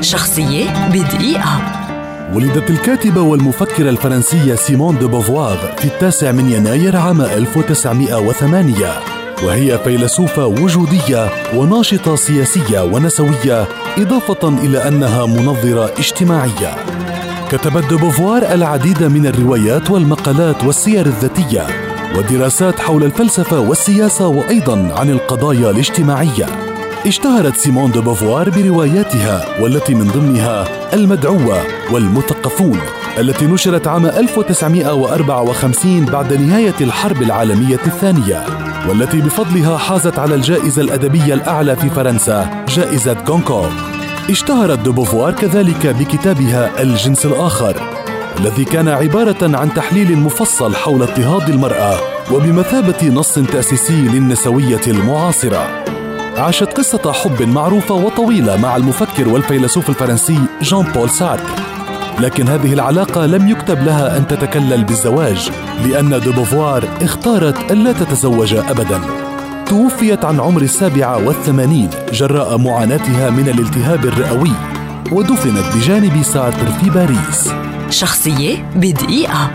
شخصية بدقيقة. ولدت الكاتبة والمفكرة الفرنسية سيمون دو بوفوار في التاسع من يناير عام 1908 وهي فيلسوفة وجودية وناشطة سياسية ونسوية إضافة إلى أنها منظرة اجتماعية. كتبت دو بوفوار العديد من الروايات والمقالات والسير الذاتية ودراسات حول الفلسفة والسياسة وأيضا عن القضايا الاجتماعية. اشتهرت سيمون دو بوفوار برواياتها والتي من ضمنها المدعوة والمثقفون التي نشرت عام 1954 بعد نهاية الحرب العالمية الثانية والتي بفضلها حازت على الجائزة الأدبية الأعلى في فرنسا جائزة غونكور اشتهرت دو بوفوار كذلك بكتابها الجنس الآخر الذي كان عبارة عن تحليل مفصل حول اضطهاد المرأة وبمثابة نص تأسيسي للنسوية المعاصرة. عاشت قصة حب معروفة وطويلة مع المفكر والفيلسوف الفرنسي جان بول سارتر لكن هذه العلاقة لم يكتب لها أن تتكلل بالزواج لأن دو بوفوار اختارت ألا تتزوج أبدا. توفيت عن عمر السابعة والثمانين جراء معاناتها من الالتهاب الرئوي ودفنت بجانب سارتر في باريس. شخصية بدقيقة.